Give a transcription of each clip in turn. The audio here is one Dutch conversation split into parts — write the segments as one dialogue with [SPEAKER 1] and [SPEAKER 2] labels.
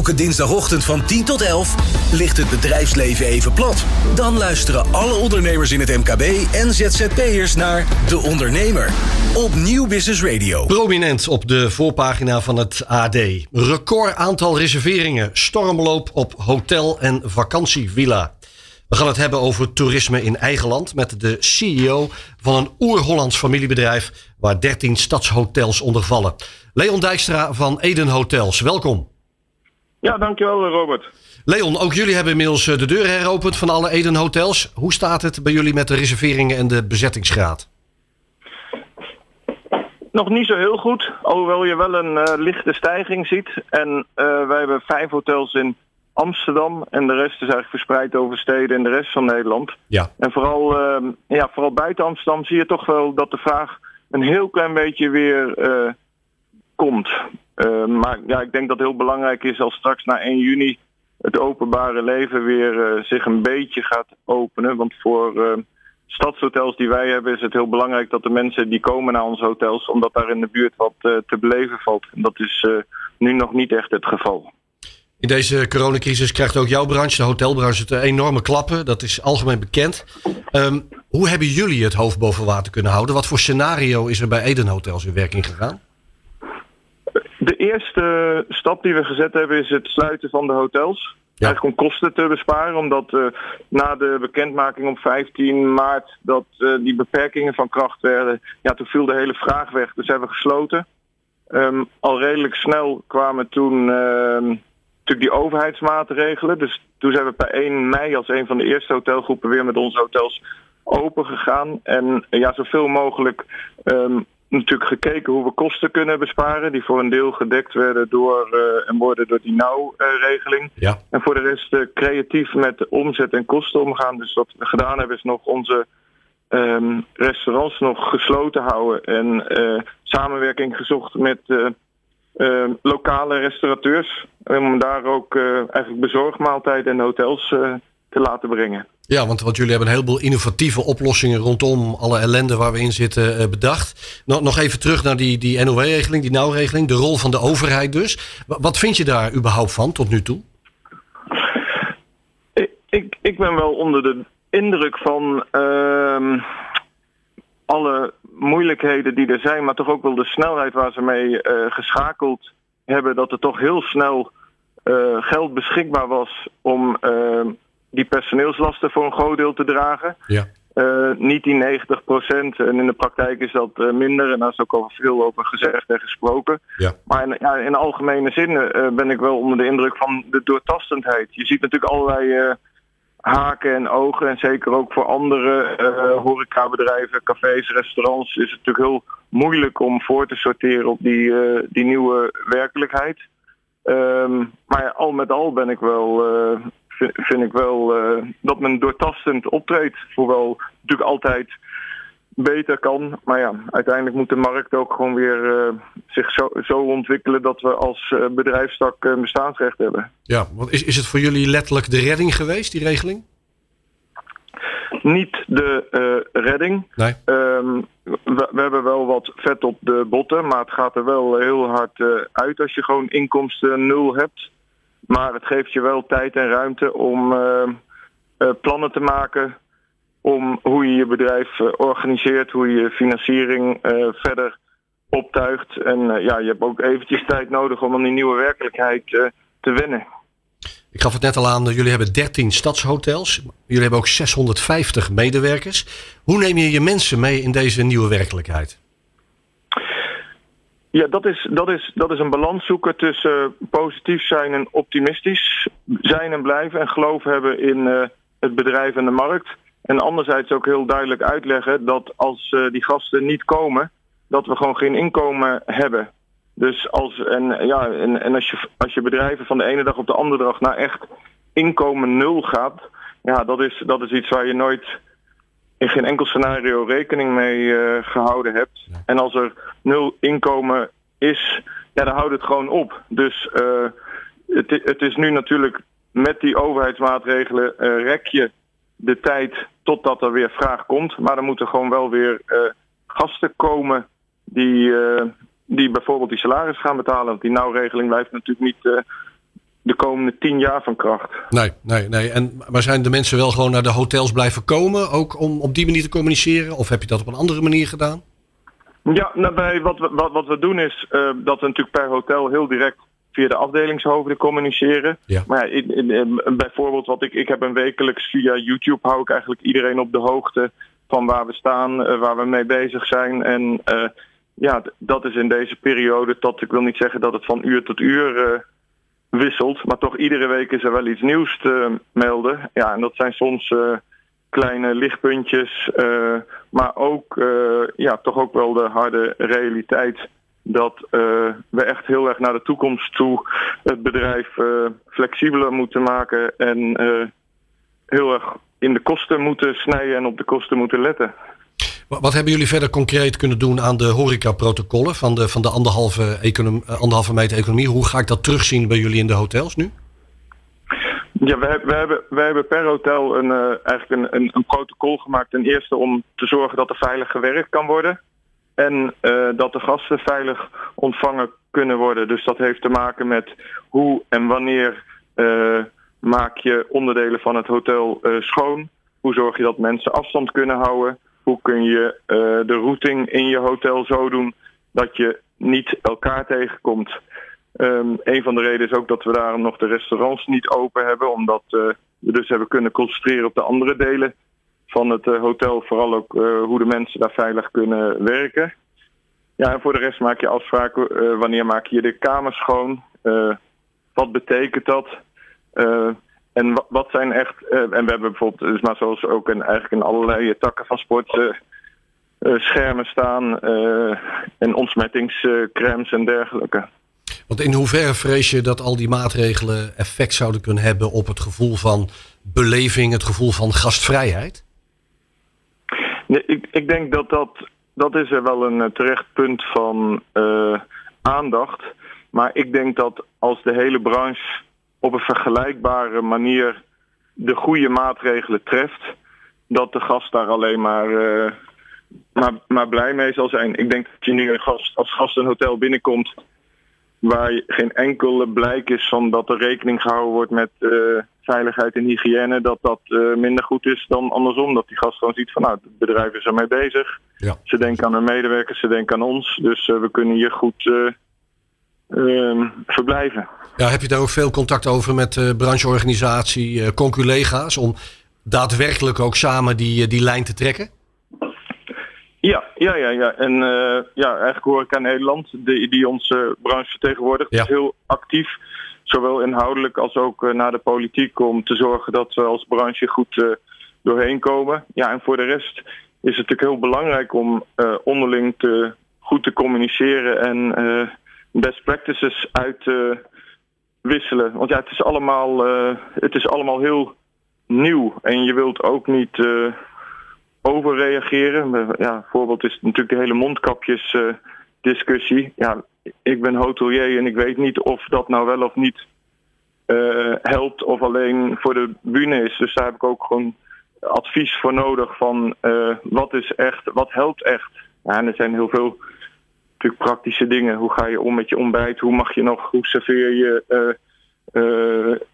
[SPEAKER 1] Elke dinsdagochtend van 10 tot 11 ligt het bedrijfsleven even plat. Dan luisteren alle ondernemers in het MKB en ZZP'ers naar De Ondernemer op Nieuw Business Radio.
[SPEAKER 2] Prominent op de voorpagina van het AD. Record aantal reserveringen. Stormloop op hotel- en vakantievilla. We gaan het hebben over toerisme in eigen land met de CEO van een oer-Hollands familiebedrijf waar 13 stadshotels onder vallen. Leon Dijkstra van Eden Hotels, welkom.
[SPEAKER 3] Ja, dankjewel Robert.
[SPEAKER 2] Leon, ook jullie hebben inmiddels eh, de deuren heropend van alle Eden Hotels. Hoe staat het bij jullie met de reserveringen en de bezettingsgraad?
[SPEAKER 3] Nog niet zo heel goed, alhoewel je wel een uh, lichte stijging ziet. En uh, wij hebben vijf hotels in Amsterdam en de rest is eigenlijk verspreid over steden en de rest van Nederland.
[SPEAKER 2] Ja.
[SPEAKER 3] En vooral, uh, ja, vooral buiten Amsterdam zie je toch wel dat de vraag een heel klein beetje weer komt. Maar ja, ik denk dat het heel belangrijk is als straks na 1 juni het openbare leven weer zich een beetje gaat openen. Want voor stadshotels die wij hebben is het heel belangrijk dat de mensen die komen naar onze hotels, omdat daar in de buurt wat te beleven valt. En dat is nu nog niet echt het geval.
[SPEAKER 2] In deze coronacrisis krijgt ook jouw branche, de hotelbranche, het enorme klappen. Dat is algemeen bekend. Um, hoe hebben jullie het hoofd boven water kunnen houden? Wat voor scenario is er bij Eden Hotels in werking gegaan?
[SPEAKER 3] De eerste stap die we gezet hebben is het sluiten van de hotels. Ja. Eigenlijk om kosten te besparen, omdat uh, na de bekendmaking op 15 maart dat uh, die beperkingen van kracht werden, ja, toen viel de hele vraag weg. Dus hebben we gesloten. Um, al redelijk snel kwamen toen uh, natuurlijk die overheidsmaatregelen. Dus toen zijn we per 1 mei als een van de eerste hotelgroepen weer met onze hotels open gegaan. En ja, zoveel mogelijk um, natuurlijk gekeken hoe we kosten kunnen besparen. Die voor een deel gedekt werden door uh, en worden door die nauwregeling.
[SPEAKER 2] Ja.
[SPEAKER 3] En voor de rest uh, creatief met omzet en kosten omgaan. Dus wat we gedaan hebben is nog onze um, restaurants nog gesloten houden. En uh, samenwerking gezocht met uh, lokale restaurateurs. Om daar ook eigenlijk bezorgmaaltijden en hotels te laten brengen.
[SPEAKER 2] Ja, want, jullie hebben een heleboel innovatieve oplossingen rondom alle ellende waar we in zitten bedacht. Nog, nog even terug naar die, die NOW-regeling, die nauwregeling, de rol van de overheid dus. Wat vind je daar überhaupt van tot nu toe?
[SPEAKER 3] Ik, ik, ben wel onder de indruk van uh, alle moeilijkheden die er zijn, maar toch ook wel de snelheid waar ze mee uh, geschakeld hebben, dat er toch heel snel uh, geld beschikbaar was om uh, die personeelslasten voor een groot deel te dragen.
[SPEAKER 2] Ja.
[SPEAKER 3] niet die 90 procent. En in de praktijk is dat minder. En daar is ook al veel over gezegd en gesproken.
[SPEAKER 2] Ja.
[SPEAKER 3] Maar in, ja, in algemene zin ben ik wel onder de indruk van de doortastendheid. Je ziet natuurlijk allerlei haken en ogen. En zeker ook voor andere horecabedrijven, cafés, restaurants is het natuurlijk heel moeilijk om voor te sorteren op die, die nieuwe werkelijkheid. Um, maar ja, al met al ben ik wel, vind, ik wel dat men doortastend optreedt. Hoewel natuurlijk altijd beter kan. Maar ja, uiteindelijk moet de markt ook gewoon weer zich zo, zo ontwikkelen dat we als bedrijfstak bestaansrecht hebben.
[SPEAKER 2] Ja, want is, is het voor jullie letterlijk de redding geweest, die regeling?
[SPEAKER 3] Niet de redding.
[SPEAKER 2] Nee.
[SPEAKER 3] Um, we, we, hebben wel wat vet op de botten, maar het gaat er wel heel hard uit als je gewoon inkomsten nul hebt. Maar het geeft je wel tijd en ruimte om uh, plannen te maken om hoe je je bedrijf organiseert, hoe je je financiering verder optuigt. En ja, je hebt ook eventjes tijd nodig om aan die nieuwe werkelijkheid te wennen.
[SPEAKER 2] Ik gaf het net al aan, jullie hebben 13 stadshotels. Jullie hebben ook 650 medewerkers. Hoe neem je je mensen mee in deze nieuwe werkelijkheid?
[SPEAKER 3] Ja, dat is, dat is, dat is een balans zoeken tussen positief zijn en optimistisch zijn en blijven. En geloof hebben in uh, het bedrijf en de markt. En anderzijds ook heel duidelijk uitleggen dat als uh, die gasten niet komen, dat we gewoon geen inkomen hebben. Dus als, en, ja, en, en als, je, als je bedrijven van de ene dag op de andere dag naar echt inkomen nul gaat, ja, dat is, dat is iets waar je nooit in geen enkel scenario rekening mee uh, gehouden hebt. En als er nul inkomen is, ja, dan houdt het gewoon op. Dus uh, het, het is nu natuurlijk met die overheidsmaatregelen uh, rek je de tijd totdat er weer vraag komt. Maar er moeten gewoon wel weer gasten komen die die bijvoorbeeld die salaris gaan betalen. Want die nauwregeling blijft natuurlijk niet de komende tien jaar van kracht.
[SPEAKER 2] Nee, nee, nee. En, maar zijn de mensen wel gewoon naar de hotels blijven komen, ook om op die manier te communiceren? Of heb je dat op een andere manier gedaan?
[SPEAKER 3] Ja, nou, wat, we, wat, wat we doen is uh, dat we natuurlijk per hotel heel direct via de afdelingshoofden communiceren.
[SPEAKER 2] Ja.
[SPEAKER 3] Maar ja, in, in, in, bijvoorbeeld, wat ik, ik heb een wekelijks via YouTube hou ik eigenlijk iedereen op de hoogte van waar we staan, uh, waar we mee bezig zijn. En uh, ja, dat is in deze periode tot, ik wil niet zeggen dat het van uur tot uur wisselt, maar toch iedere week is er wel iets nieuws te melden. Ja, en dat zijn soms kleine lichtpuntjes, uh, maar ook uh, ja, toch ook wel de harde realiteit dat uh, we echt heel erg naar de toekomst toe het bedrijf flexibeler moeten maken en heel erg in de kosten moeten snijden en op de kosten moeten letten.
[SPEAKER 2] Wat hebben jullie verder concreet kunnen doen aan de horecaprotocollen van de, van de anderhalve, anderhalve meter economie? Hoe ga ik dat terugzien bij jullie in de hotels nu?
[SPEAKER 3] Ja, we, hebben, hebben per hotel een, uh, eigenlijk een, een, protocol gemaakt. Ten eerste om te zorgen dat er veilig gewerkt kan worden. En uh, dat de gasten veilig ontvangen kunnen worden. Dus dat heeft te maken met hoe en wanneer uh, maak je onderdelen van het hotel schoon. Hoe zorg je dat mensen afstand kunnen houden. Hoe kun je de routing in je hotel zo doen dat je niet elkaar tegenkomt. Um, een van de redenen is ook dat we daarom nog de restaurants niet open hebben, omdat uh, we dus hebben kunnen concentreren op de andere delen van het uh, hotel, vooral ook uh, hoe de mensen daar veilig kunnen werken. Ja, en voor de rest maak je afspraken. wanneer maak je de kamers schoon? wat betekent dat? en wat zijn echt. en we hebben bijvoorbeeld, dus maar zoals ook in, eigenlijk in allerlei takken van sport. schermen staan en ontsmettingscremes en dergelijke.
[SPEAKER 2] Want in hoeverre vrees je dat al die maatregelen effect zouden kunnen hebben op het gevoel van beleving, het gevoel van gastvrijheid?
[SPEAKER 3] Nee, ik, ik denk dat dat, dat is er wel een terecht punt van uh, aandacht. Maar ik denk dat als de hele branche op een vergelijkbare manier de goede maatregelen treft, dat de gast daar alleen maar, uh, maar, maar blij mee zal zijn. Ik denk dat je nu gast, als gast een hotel binnenkomt waar geen enkel blijk is van dat er rekening gehouden wordt met uh, veiligheid en hygiëne, dat dat uh, minder goed is dan andersom. Dat die gast gewoon ziet van nou, het bedrijf is ermee bezig.
[SPEAKER 2] Ja.
[SPEAKER 3] Ze denken aan hun medewerkers, ze denken aan ons. Dus uh, we kunnen hier goed ehm, verblijven.
[SPEAKER 2] Ja, heb je daar ook veel contact over met de brancheorganisatie, conculega's, om daadwerkelijk ook samen die, die lijn te trekken?
[SPEAKER 3] Ja, ja, ja, ja. En uh, ja, eigenlijk hoor ik aan Nederland, die, die onze branche vertegenwoordigt,
[SPEAKER 2] ja.
[SPEAKER 3] is heel actief. Zowel inhoudelijk als ook uh, naar de politiek om te zorgen dat we als branche goed uh, doorheen komen. Ja, en voor de rest is het natuurlijk heel belangrijk om onderling te, goed te communiceren en best practices uit te wisselen. Want ja, het is allemaal, het is allemaal heel nieuw. En je wilt ook niet overreageren. Ja, voorbeeld is natuurlijk de hele mondkapjes uh, discussie. Ja, ik ben hotelier en ik weet niet of dat nou wel of niet uh, helpt of alleen voor de bühne is. Dus daar heb ik ook gewoon advies voor nodig van uh, wat is echt, wat helpt echt. Ja, en er zijn heel veel natuurlijk praktische dingen. Hoe ga je om met je ontbijt? Hoe mag je nog, hoe serveer je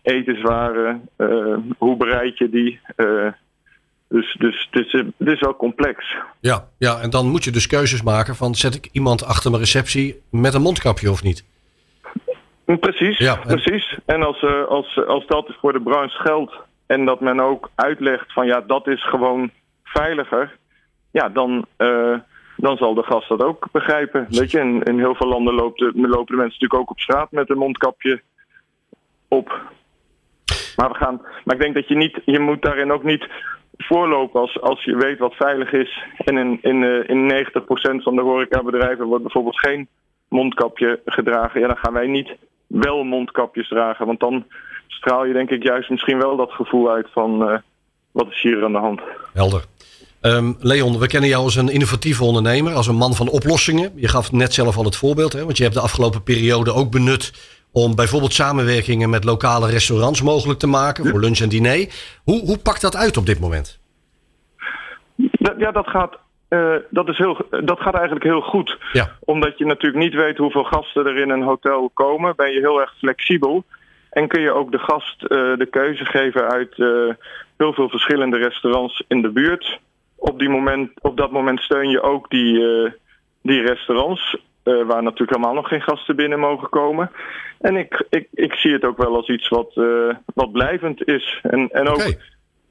[SPEAKER 3] etenswaren? hoe bereid je die? Dus, dus het, is, het is wel complex.
[SPEAKER 2] Ja, ja, en dan moet je dus keuzes maken van zet ik iemand achter mijn receptie met een mondkapje of niet?
[SPEAKER 3] Precies,
[SPEAKER 2] Ja, en-
[SPEAKER 3] precies. En als, eh, als, als dat voor de branche geldt en dat men ook uitlegt van ja, dat is gewoon veiliger, ja, dan, eh, dan zal de gast dat ook begrijpen. Weet je, in, in heel veel landen loopt de, lopen de mensen natuurlijk ook op straat met een mondkapje op. Maar, we gaan, maar ik denk dat je niet, je moet daarin ook niet voorlopen als, als je weet wat veilig is. En in, in, eh, in 90% van de horecabedrijven wordt bijvoorbeeld geen mondkapje gedragen. Ja, dan gaan wij niet wel mondkapjes dragen. Want dan straal je denk ik juist misschien wel dat gevoel uit van eh, wat is hier aan de hand.
[SPEAKER 2] Helder. Ehm, Leon, we kennen jou als een innovatieve ondernemer, als een man van oplossingen. Je gaf net zelf al het voorbeeld, hè, want je hebt de afgelopen periode ook benut om bijvoorbeeld samenwerkingen met lokale restaurants mogelijk te maken voor lunch en diner. Hoe, hoe pakt dat uit op dit moment?
[SPEAKER 3] Ja, dat gaat, eh, dat, is heel, dat gaat eigenlijk heel goed.
[SPEAKER 2] Ja.
[SPEAKER 3] Omdat je natuurlijk niet weet hoeveel gasten er in een hotel komen, ben je heel erg flexibel. En kun je ook de gast de keuze geven uit heel veel verschillende restaurants in de buurt. Op, die moment, op dat moment steun je ook die, die restaurants. Waar natuurlijk helemaal nog geen gasten binnen mogen komen. En ik, ik, ik zie het ook wel als iets wat, wat blijvend is. En, en ook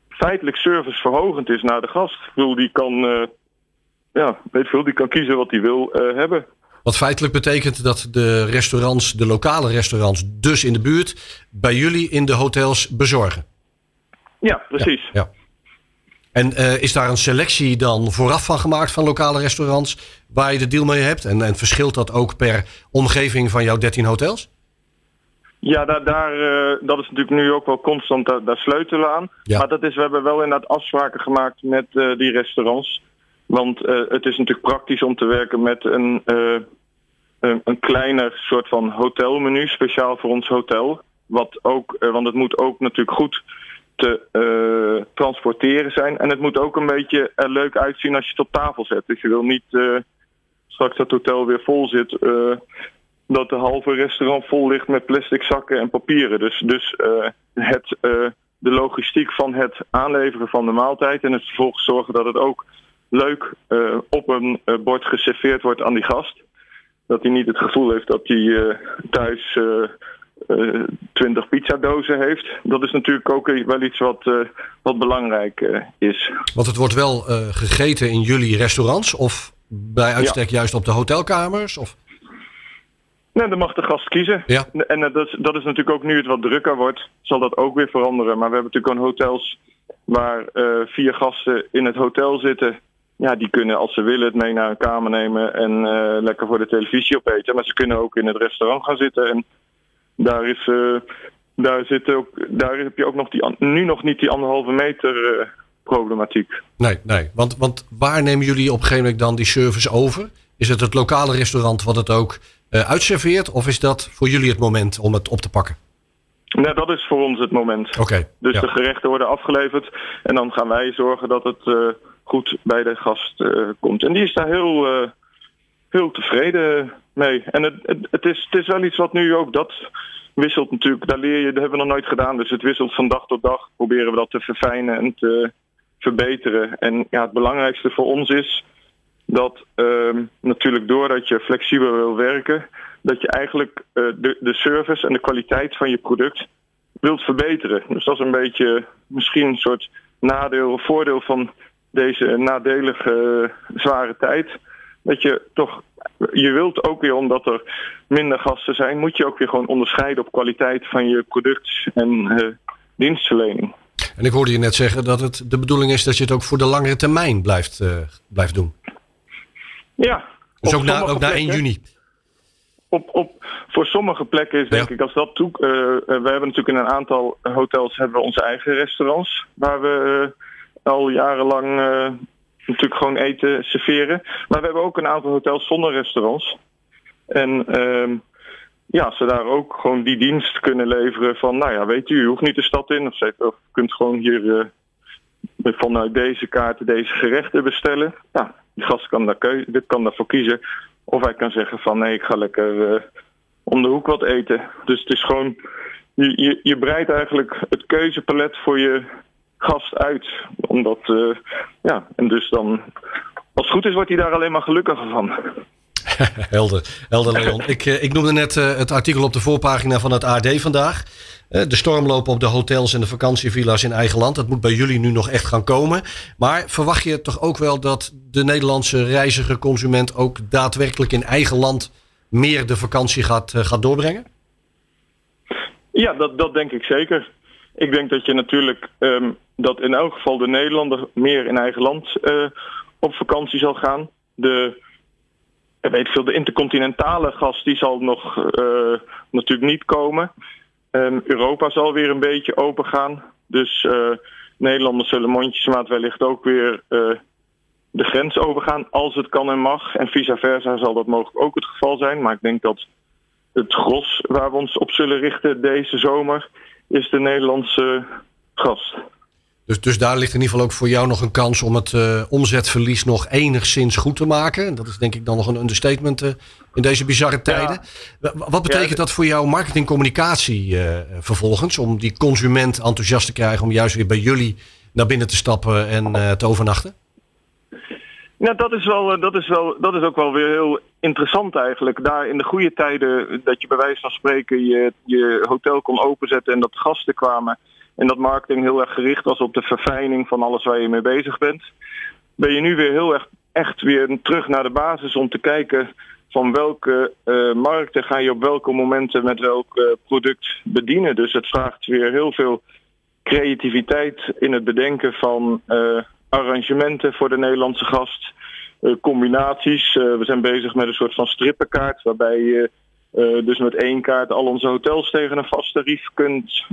[SPEAKER 3] feitelijk serviceverhogend is naar de gast. Ik bedoel, die kan, uh, ja, weet veel, die kan kiezen wat hij wil hebben.
[SPEAKER 2] Wat feitelijk betekent dat de restaurants, de lokale restaurants, dus in de buurt, bij jullie in de hotels bezorgen.
[SPEAKER 3] Ja, precies.
[SPEAKER 2] Ja, ja. En uh, is daar een selectie dan vooraf van gemaakt van lokale restaurants waar je de deal mee hebt? En, en verschilt dat ook per omgeving van jouw 13 hotels?
[SPEAKER 3] Ja, daar, daar, uh, dat is natuurlijk nu ook wel constant, daar, daar sleutelen aan. Ja. Maar dat is, we hebben wel inderdaad afspraken gemaakt met uh, die restaurants. Want het is natuurlijk praktisch om te werken met een, een, een, kleiner soort van hotelmenu, speciaal voor ons hotel. Wat ook, want het moet ook natuurlijk goed te transporteren zijn. En het moet ook een beetje er leuk uitzien als je het op tafel zet. Dus je wil niet straks dat hotel weer vol zit dat de halve restaurant vol ligt met plastic zakken en papieren. Dus, dus het, de logistiek van het aanleveren van de maaltijd en het vervolgens zorgen dat het ook leuk op een bord geserveerd wordt aan die gast. Dat hij niet het gevoel heeft dat hij thuis twintig pizzadozen heeft. Dat is natuurlijk ook wel iets wat, wat belangrijk is.
[SPEAKER 2] Want het wordt wel gegeten in jullie restaurants of bij uitstek ja. juist op de hotelkamers? Of?
[SPEAKER 3] Nee, dan mag de gast kiezen. Ja. En dat is, dat is natuurlijk ook nu het wat drukker wordt, zal dat ook weer veranderen. Maar we hebben natuurlijk gewoon hotels waar uh, vier gasten in het hotel zitten. Ja, die kunnen als ze willen het mee naar een kamer nemen en uh, lekker voor de televisie opeten. Maar ze kunnen ook in het restaurant gaan zitten. En daar is, uh, daar zit ook, daar heb je ook nog die, nu nog niet die anderhalve meter problematiek.
[SPEAKER 2] Nee, nee. Want, want waar nemen jullie op een gegeven moment dan die service over? Is het het lokale restaurant wat het ook uh, uitserveert? Of is dat voor jullie het moment om het op te pakken?
[SPEAKER 3] Nee, dat is voor ons het moment.
[SPEAKER 2] Oké. Okay,
[SPEAKER 3] dus ja. de gerechten worden afgeleverd en dan gaan wij zorgen dat het uh, goed bij de gast uh, komt. En die is daar heel, heel tevreden mee. En het, het, is, het is wel iets wat nu ook dat wisselt natuurlijk. Daar leer je, dat hebben we nog nooit gedaan. Dus het wisselt van dag tot dag. Proberen we dat te verfijnen en te verbeteren. En ja, het belangrijkste voor ons is dat uh, natuurlijk doordat je flexibel wil werken, dat je eigenlijk uh, de, de service en de kwaliteit van je product wilt verbeteren. Dus dat is een beetje misschien een soort nadeel of voordeel van deze nadelige uh, zware tijd. Dat je toch, je wilt ook weer omdat er minder gasten zijn, moet je ook weer gewoon onderscheiden op kwaliteit van je product en uh, dienstverlening.
[SPEAKER 2] En ik hoorde je net zeggen dat het de bedoeling is dat je het ook voor de langere termijn blijft, uh, blijft doen.
[SPEAKER 3] Ja.
[SPEAKER 2] Dus ook na, ook na 1 juni?
[SPEAKER 3] Op, op, voor sommige plekken is denk ja. ik als dat toe. Uh, we hebben natuurlijk in een aantal hotels hebben we onze eigen restaurants. Waar we al jarenlang natuurlijk gewoon eten serveren. Maar we hebben ook een aantal hotels zonder restaurants. En ehm, ja, ze daar ook gewoon die dienst kunnen leveren van, nou ja, weet u, u hoeft niet de stad in. Of, of kunt gewoon hier vanuit deze kaarten deze gerechten bestellen. Ja, de gast kan daar, keuze, dit kan daarvoor kiezen. Of hij kan zeggen van nee, ik ga lekker uh, om de hoek wat eten. Dus het is gewoon, je, je breidt eigenlijk het keuzepalet voor je gast uit. Omdat, uh, ja, en dus dan, als het goed is, wordt hij daar alleen maar gelukkiger van.
[SPEAKER 2] helder, helder Leon. ik, ik noemde net uh, het artikel op de voorpagina van het AD vandaag. De stormlopen op de hotels en de vakantievilla's in eigen land. Dat moet bij jullie nu nog echt gaan komen. Maar verwacht je toch ook wel dat de Nederlandse reiziger, consument ook daadwerkelijk in eigen land meer de vakantie gaat, gaat doorbrengen?
[SPEAKER 3] Ja, dat, dat denk ik zeker. Ik denk dat je natuurlijk um, dat in elk geval de Nederlander meer in eigen land uh, op vakantie zal gaan. De, weet veel, de intercontinentale gast die zal nog uh, natuurlijk niet komen. Um, Europa zal weer een beetje open gaan. Dus Nederlanders zullen mondjesmaat wellicht ook weer de grens overgaan als het kan en mag. En vice versa zal dat mogelijk ook het geval zijn. Maar ik denk dat het gros waar we ons op zullen richten deze zomer is de Nederlandse gast.
[SPEAKER 2] Dus, dus daar ligt in ieder geval ook voor jou nog een kans om het uh, omzetverlies nog enigszins goed te maken. Dat is denk ik dan nog een understatement uh, in deze bizarre tijden. Ja. Wat betekent ja, dat voor jouw marketingcommunicatie uh, vervolgens? Om die consument enthousiast te krijgen om juist weer bij jullie naar binnen te stappen en te overnachten?
[SPEAKER 3] Nou, dat is, wel, dat, is wel, dat is ook wel weer heel interessant eigenlijk. Daar in de goede tijden dat je bij wijze van spreken je, je hotel kon openzetten en dat gasten kwamen. En dat marketing heel erg gericht was op de verfijning van alles waar je mee bezig bent. Ben je nu weer heel erg echt weer terug naar de basis om te kijken van welke uh, markten ga je op welke momenten met welk uh, product bedienen. Dus het vraagt weer heel veel creativiteit in het bedenken van uh, arrangementen voor de Nederlandse gast. combinaties. we zijn bezig met een soort van strippenkaart waarbij je dus met één kaart al onze hotels tegen een vast tarief kunt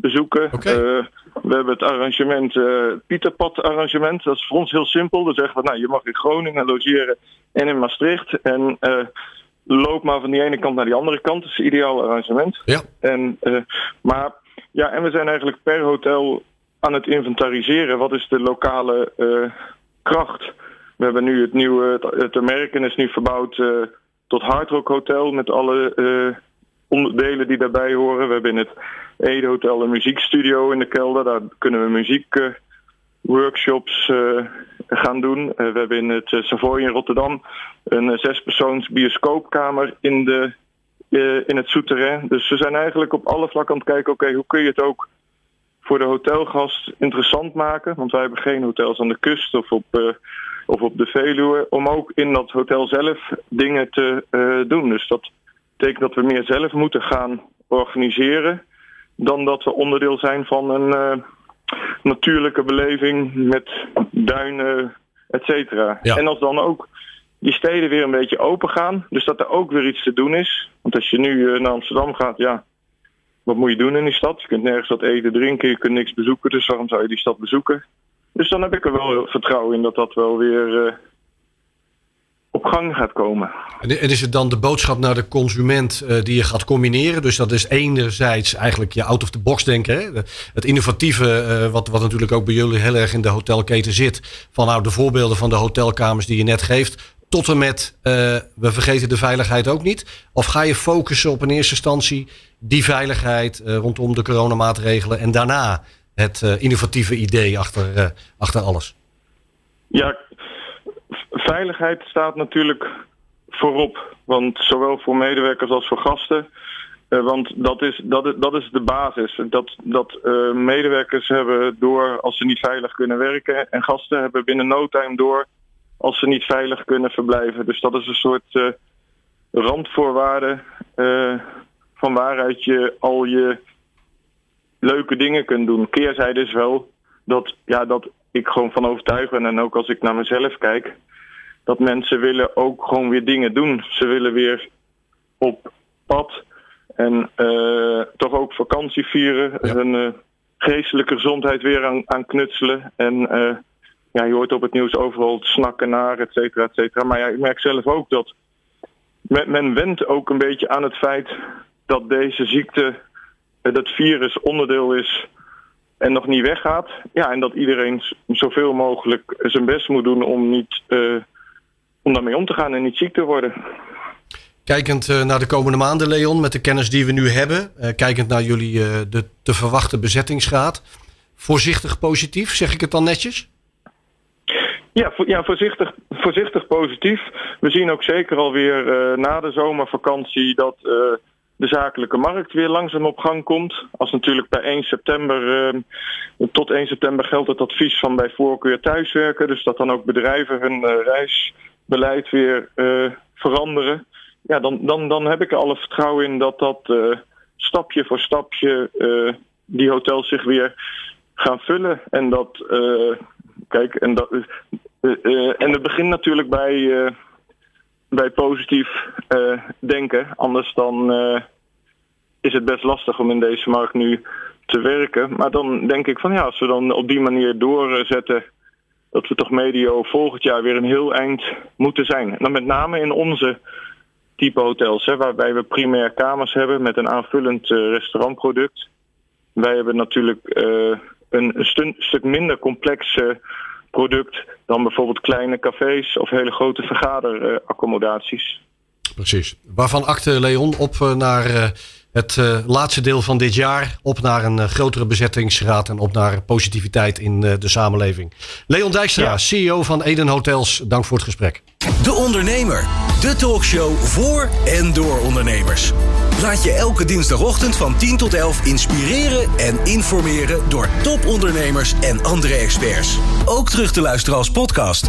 [SPEAKER 3] bezoeken.
[SPEAKER 2] Okay.
[SPEAKER 3] Uh, we hebben het arrangement, uh, Pieterpad arrangement. Dat is voor ons heel simpel. Dan zeggen we, nou, je mag in Groningen logeren en in Maastricht. En uh, loop maar van die ene kant naar die andere kant. Dat is een ideaal arrangement.
[SPEAKER 2] Ja.
[SPEAKER 3] En, maar, ja, en we zijn eigenlijk per hotel aan het inventariseren. Wat is de lokale kracht? We hebben nu het nieuwe, het, het American is nu verbouwd tot Hard Rock Hotel met alle onderdelen die daarbij horen. We hebben in het Ede Hotel een muziekstudio in de kelder. Daar kunnen we muziekworkshops uh, gaan doen. Uh, we hebben in het Savoy in Rotterdam een zespersoons bioscoopkamer in, de, in het souterrain. Dus we zijn eigenlijk op alle vlakken aan het kijken... oké, hoe kun je het ook voor de hotelgast interessant maken? Want wij hebben geen hotels aan de kust of op of op de Veluwe, om ook in dat hotel zelf dingen te doen. Dus dat betekent dat we meer zelf moeten gaan organiseren dan dat we onderdeel zijn van een uh, natuurlijke beleving met duinen, et cetera.
[SPEAKER 2] Ja.
[SPEAKER 3] En als dan ook die steden weer een beetje open gaan, dus dat er ook weer iets te doen is. Want als je nu uh, naar Amsterdam gaat, ja, wat moet je doen in die stad? Je kunt nergens wat eten, drinken, je kunt niks bezoeken, dus waarom zou je die stad bezoeken? Dus dan heb ik er wel vertrouwen in dat dat wel weer uh, op gang gaat komen.
[SPEAKER 2] En is het dan de boodschap naar de consument uh, die je gaat combineren? Dus dat is enerzijds eigenlijk je out of the box denken. Hè? Het innovatieve, uh, wat, wat natuurlijk ook bij jullie heel erg in de hotelketen zit. Van nou de voorbeelden van de hotelkamers die je net geeft. Tot en met, uh, we vergeten de veiligheid ook niet. Of ga je focussen op in eerste instantie die veiligheid rondom de coronamaatregelen. En daarna het innovatieve idee achter, achter alles?
[SPEAKER 3] Ja, veiligheid staat natuurlijk voorop. Want zowel voor medewerkers als voor gasten. Uh, want dat is, dat, is, dat is de basis. Dat, dat uh, medewerkers hebben door als ze niet veilig kunnen werken. En gasten hebben binnen no time door als ze niet veilig kunnen verblijven. Dus dat is een soort uh, randvoorwaarde van waaruit je al je leuke dingen kunt doen. Keerzijde is wel dat, ja, dat ik gewoon van overtuigd ben. En ook als ik naar mezelf kijk dat mensen willen ook gewoon weer dingen doen. Ze willen weer op pad en uh, toch ook vakantie vieren.
[SPEAKER 2] Ja.
[SPEAKER 3] Hun uh, geestelijke gezondheid weer aan, aan knutselen. En uh, ja, je hoort op het nieuws overal snakken naar, et cetera, et cetera. Maar ja, ik merk zelf ook dat men, men wendt ook een beetje aan het feit dat deze ziekte, dat virus onderdeel is en nog niet weggaat. Ja, en dat iedereen zoveel mogelijk zijn best moet doen om niet om daarmee om te gaan en niet ziek te worden.
[SPEAKER 2] Kijkend uh, naar de komende maanden, Leon, met de kennis die we nu hebben, uh, kijkend naar jullie uh, de te verwachten bezettingsgraad, voorzichtig positief, zeg ik het dan netjes?
[SPEAKER 3] Ja, ja voorzichtig, voorzichtig positief. We zien ook zeker alweer na de zomervakantie dat de zakelijke markt weer langzaam op gang komt. Als natuurlijk bij 1 september, tot 1 september geldt het advies van bij voorkeur thuiswerken. Dus dat dan ook bedrijven hun reis beleid weer uh, veranderen. Ja, dan, dan, dan heb ik er alle vertrouwen in dat dat uh, stapje voor stapje uh, die hotels zich weer gaan vullen. En dat, kijk, en dat, en het begint natuurlijk bij, bij positief denken. Anders dan is het best lastig om in deze markt nu te werken. Maar dan denk ik van ja, als we dan op die manier doorzetten dat we toch medio volgend jaar weer een heel eind moeten zijn. En met name in onze type hotels, hè, waarbij we primair kamers hebben met een aanvullend uh, restaurantproduct. Wij hebben natuurlijk uh, een, stuk minder complex product dan bijvoorbeeld kleine cafés of hele grote vergaderaccommodaties.
[SPEAKER 2] Precies. Waarvan akte Leon op naar het uh, laatste deel van dit jaar op naar een uh, grotere bezettingsraad en op naar positiviteit in uh, de samenleving. Leon Dijkstra, ja. CEO van Eden Hotels, dank voor het gesprek.
[SPEAKER 1] De Ondernemer, de talkshow voor en door ondernemers. Laat je elke dinsdagochtend van 10 tot 11 inspireren en informeren door topondernemers en andere experts. Ook terug te luisteren als podcast.